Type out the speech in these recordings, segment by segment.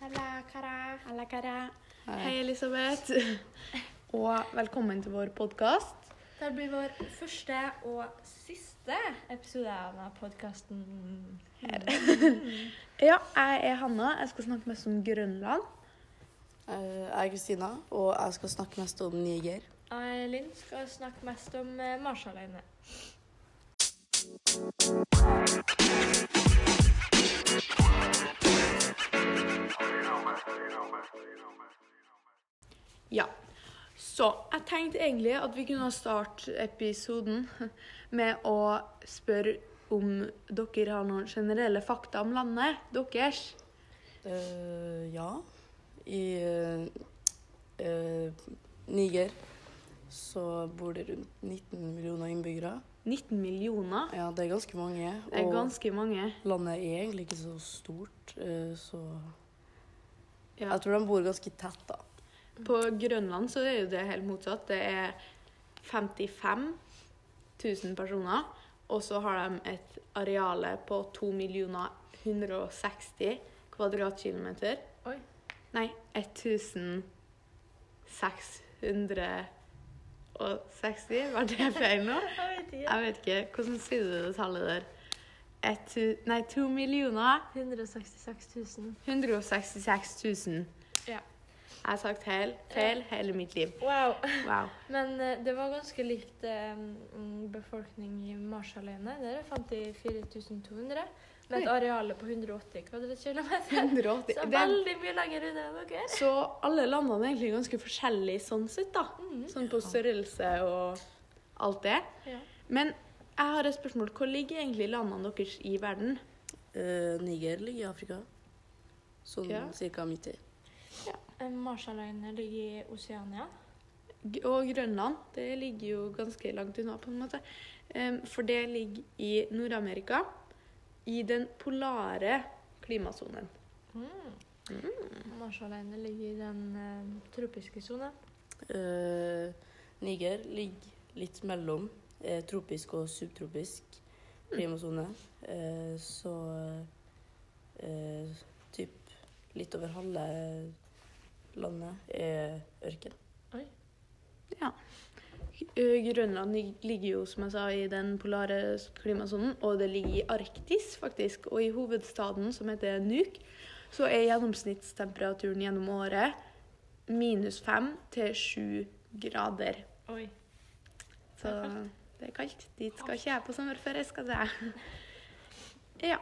Halla, Kara. Halla, Kara. Hei. Hei, Elisabeth. Og velkommen til vår podkast. Det blir vår første og siste episode av podkasten. Ja, jeg er Hanna. Jeg skal snakke mest om Grønland. Eh, Jeg er Kristina, og jeg skal snakke mest om Niger. Jeg, Linn, skal snakke mest om eh, Marshalløyene. Ja. Så jeg tenkte egentlig at vi kunne starte episoden med å spørre om dere har noen generelle fakta om landet deres. Uh, ja. I uh, uh, Niger så bor det rundt 19 millioner innbyggere. 19 millioner. Ja, det er ganske mange. Det er og ganske mange. landet er egentlig ikke så stort, eh, så Ja. Jeg tror de bor ganske tett, da. På Grønland så er jo det helt motsatt. Det er 55 000 personer. Og så har de et areale på 2 160 kvadratkilometer. Oi. Nei, 1660 Var det feil nå? Jeg vet ikke. Hvordan sier du det tallet der? Et, nei, to millioner 166 000. 166 000. Ja. Jeg har sagt feil, feil hele mitt liv. Wow. Wow. Men eh, det var ganske likt eh, befolkning i Marshalløyene. Der fant de 4200. Med et areal på 180 kvadratkilometer. 180. Så veldig mye lenger unna enn dere. så alle landene er egentlig ganske forskjellige sånn sett, da. Mm. Sånn på størrelse og alt det. Ja. Men jeg har et spørsmål. Hvor ligger egentlig landene deres i verden? Eh, Niger ligger i Afrika. Sånn Ja. cirka midt i. Eh, Marshalløyene ligger i Oseania. Og Grønland, det ligger jo ganske langt unna, på en måte. For det ligger i Nord-Amerika, i den polare klimasonen. Mm. Marshalløyene ligger i den uh, tropiske sonen. Uh, Niger ligger litt mellom uh, tropisk og subtropisk klimasone. Eh, så eh, typ litt over halve landet er ørken. Ja. Grønland ligger jo, som jeg sa, i den polare klimasonen, og det ligger i Arktis, faktisk. Og i hovedstaden, som heter Nuuk, så er gjennomsnittstemperaturen gjennom året minus fem til sju grader. Oi. Så det er kaldt. Dit skal ikke jeg på sommerferie, skal jeg. Ja.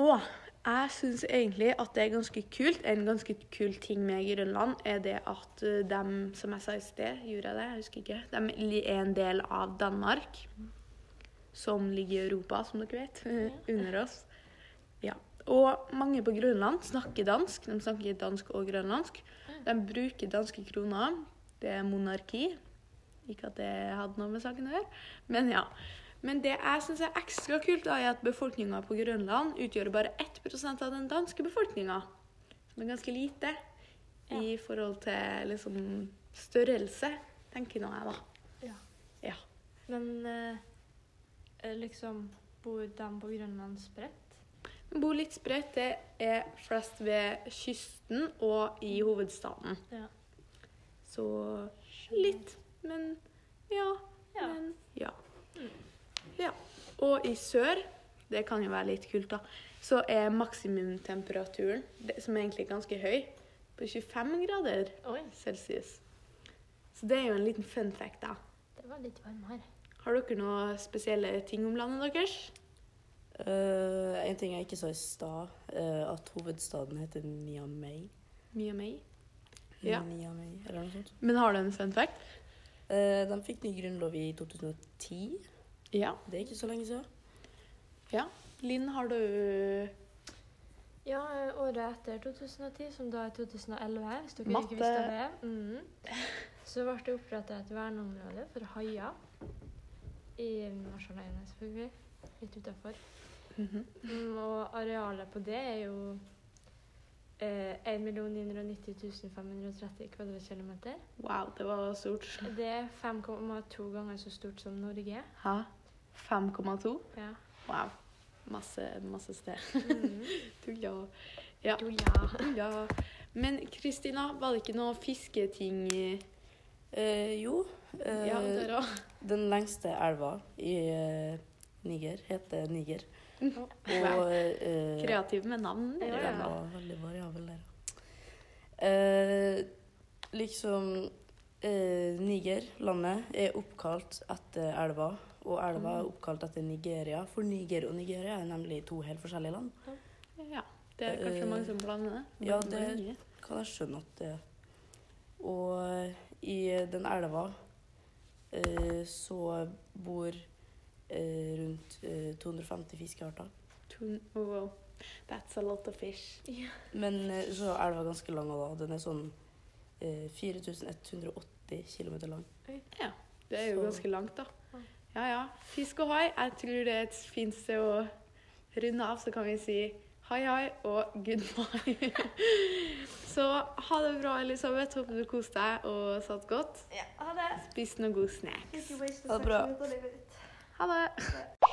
Og jeg syns egentlig at det er ganske kult. En ganske kul ting med Grønland er det at eh, de, som jeg sa i sted, gjorde jeg det? Jeg husker ikke. De er en del av Danmark, som ligger i Europa, som dere vet, under oss. Ja. Og mange på Grønland snakker dansk. De snakker dansk og grønlandsk. De bruker danske kroner. Det er monarki. Ikke at det hadde noe med saken å gjøre, men ja. Men det jeg syns er ekstra kult, er at befolkninga på Grønland utgjør bare 1% av den danske befolkninga. Som er ganske lite i forhold til liksom størrelse, tenker nå jeg, da. Ja. Ja. Men eh, eh, liksom bor de på Grønland spredt? De bor litt spredt. Det er flest ved kysten og i hovedstaden. Ja. Så litt, men ja. Ja. Men ja. ja. Og i sør, det kan jo være litt kult, da, så er maksimumtemperaturen, som er egentlig ganske høy, på 25 grader Oi, celsius. Så det er jo en liten fun fact, da. det var litt varmere. Har dere noen spesielle ting om landet deres? Uh, en ting jeg ikke sa i stad, uh, at hovedstaden heter Niamey. Niamey? meg. Ja. Niamey, eller noe sånt. Men har du en fun fact? Uh, de fikk ny grunnlov i 2010. Ja. Det er ikke så lenge siden. ja. Linn, har du Ja, året etter 2010, som da er 2011, hvis dere Matte. ikke visste det, mm, så ble det opprettet et verneområde for haier i Marshalløyene, selvfølgelig, litt utenfor. -hmm. Mm, og arealet på det er jo eh, 1 990 530 kvadratkilometer. Wow, det var stort. Det er 5,2 ganger så stort som Norge. Hæ? 5,2? Ja. Wow. Masse, masse sted. Mm. Tulla. Ja. Jo, ja. Men Kristina, var det ikke noe fisketing Eh, jo, eh, Ja, der òg? den lengste elva i eh, Niger heter Niger. Wow. Og eh, Kreativ med navn. Ja, ja. Den var veldig variabel der. Eh, liksom eh, Niger, landet, er oppkalt etter elva. Og elva er oppkalt etter Nigeria, for Niger og Nigeria er nemlig to helt forskjellige land. Ja, det er kanskje Eh, mange som blander det. ja, det- Kan jeg skjønne at det Og eh, i den elva eh, så bor eh, rundt eh, 250 fiskearter. To- oh, wow. That's a lot of fish. Men eh, så er elva ganske lang, og da. Den er sånn eh, 4180 km lang. Ja, det er jo Så- ganske langt, da. Ja, ja. Fisk og hai. Jeg tror det er et fint sted å runde av, så kan vi si hei, hei og goodbye. så ha det bra, Elisabeth. Håper du koste deg og satt godt. ja. Ha det. Spis noe god snacks. Ha det bra. Ha det.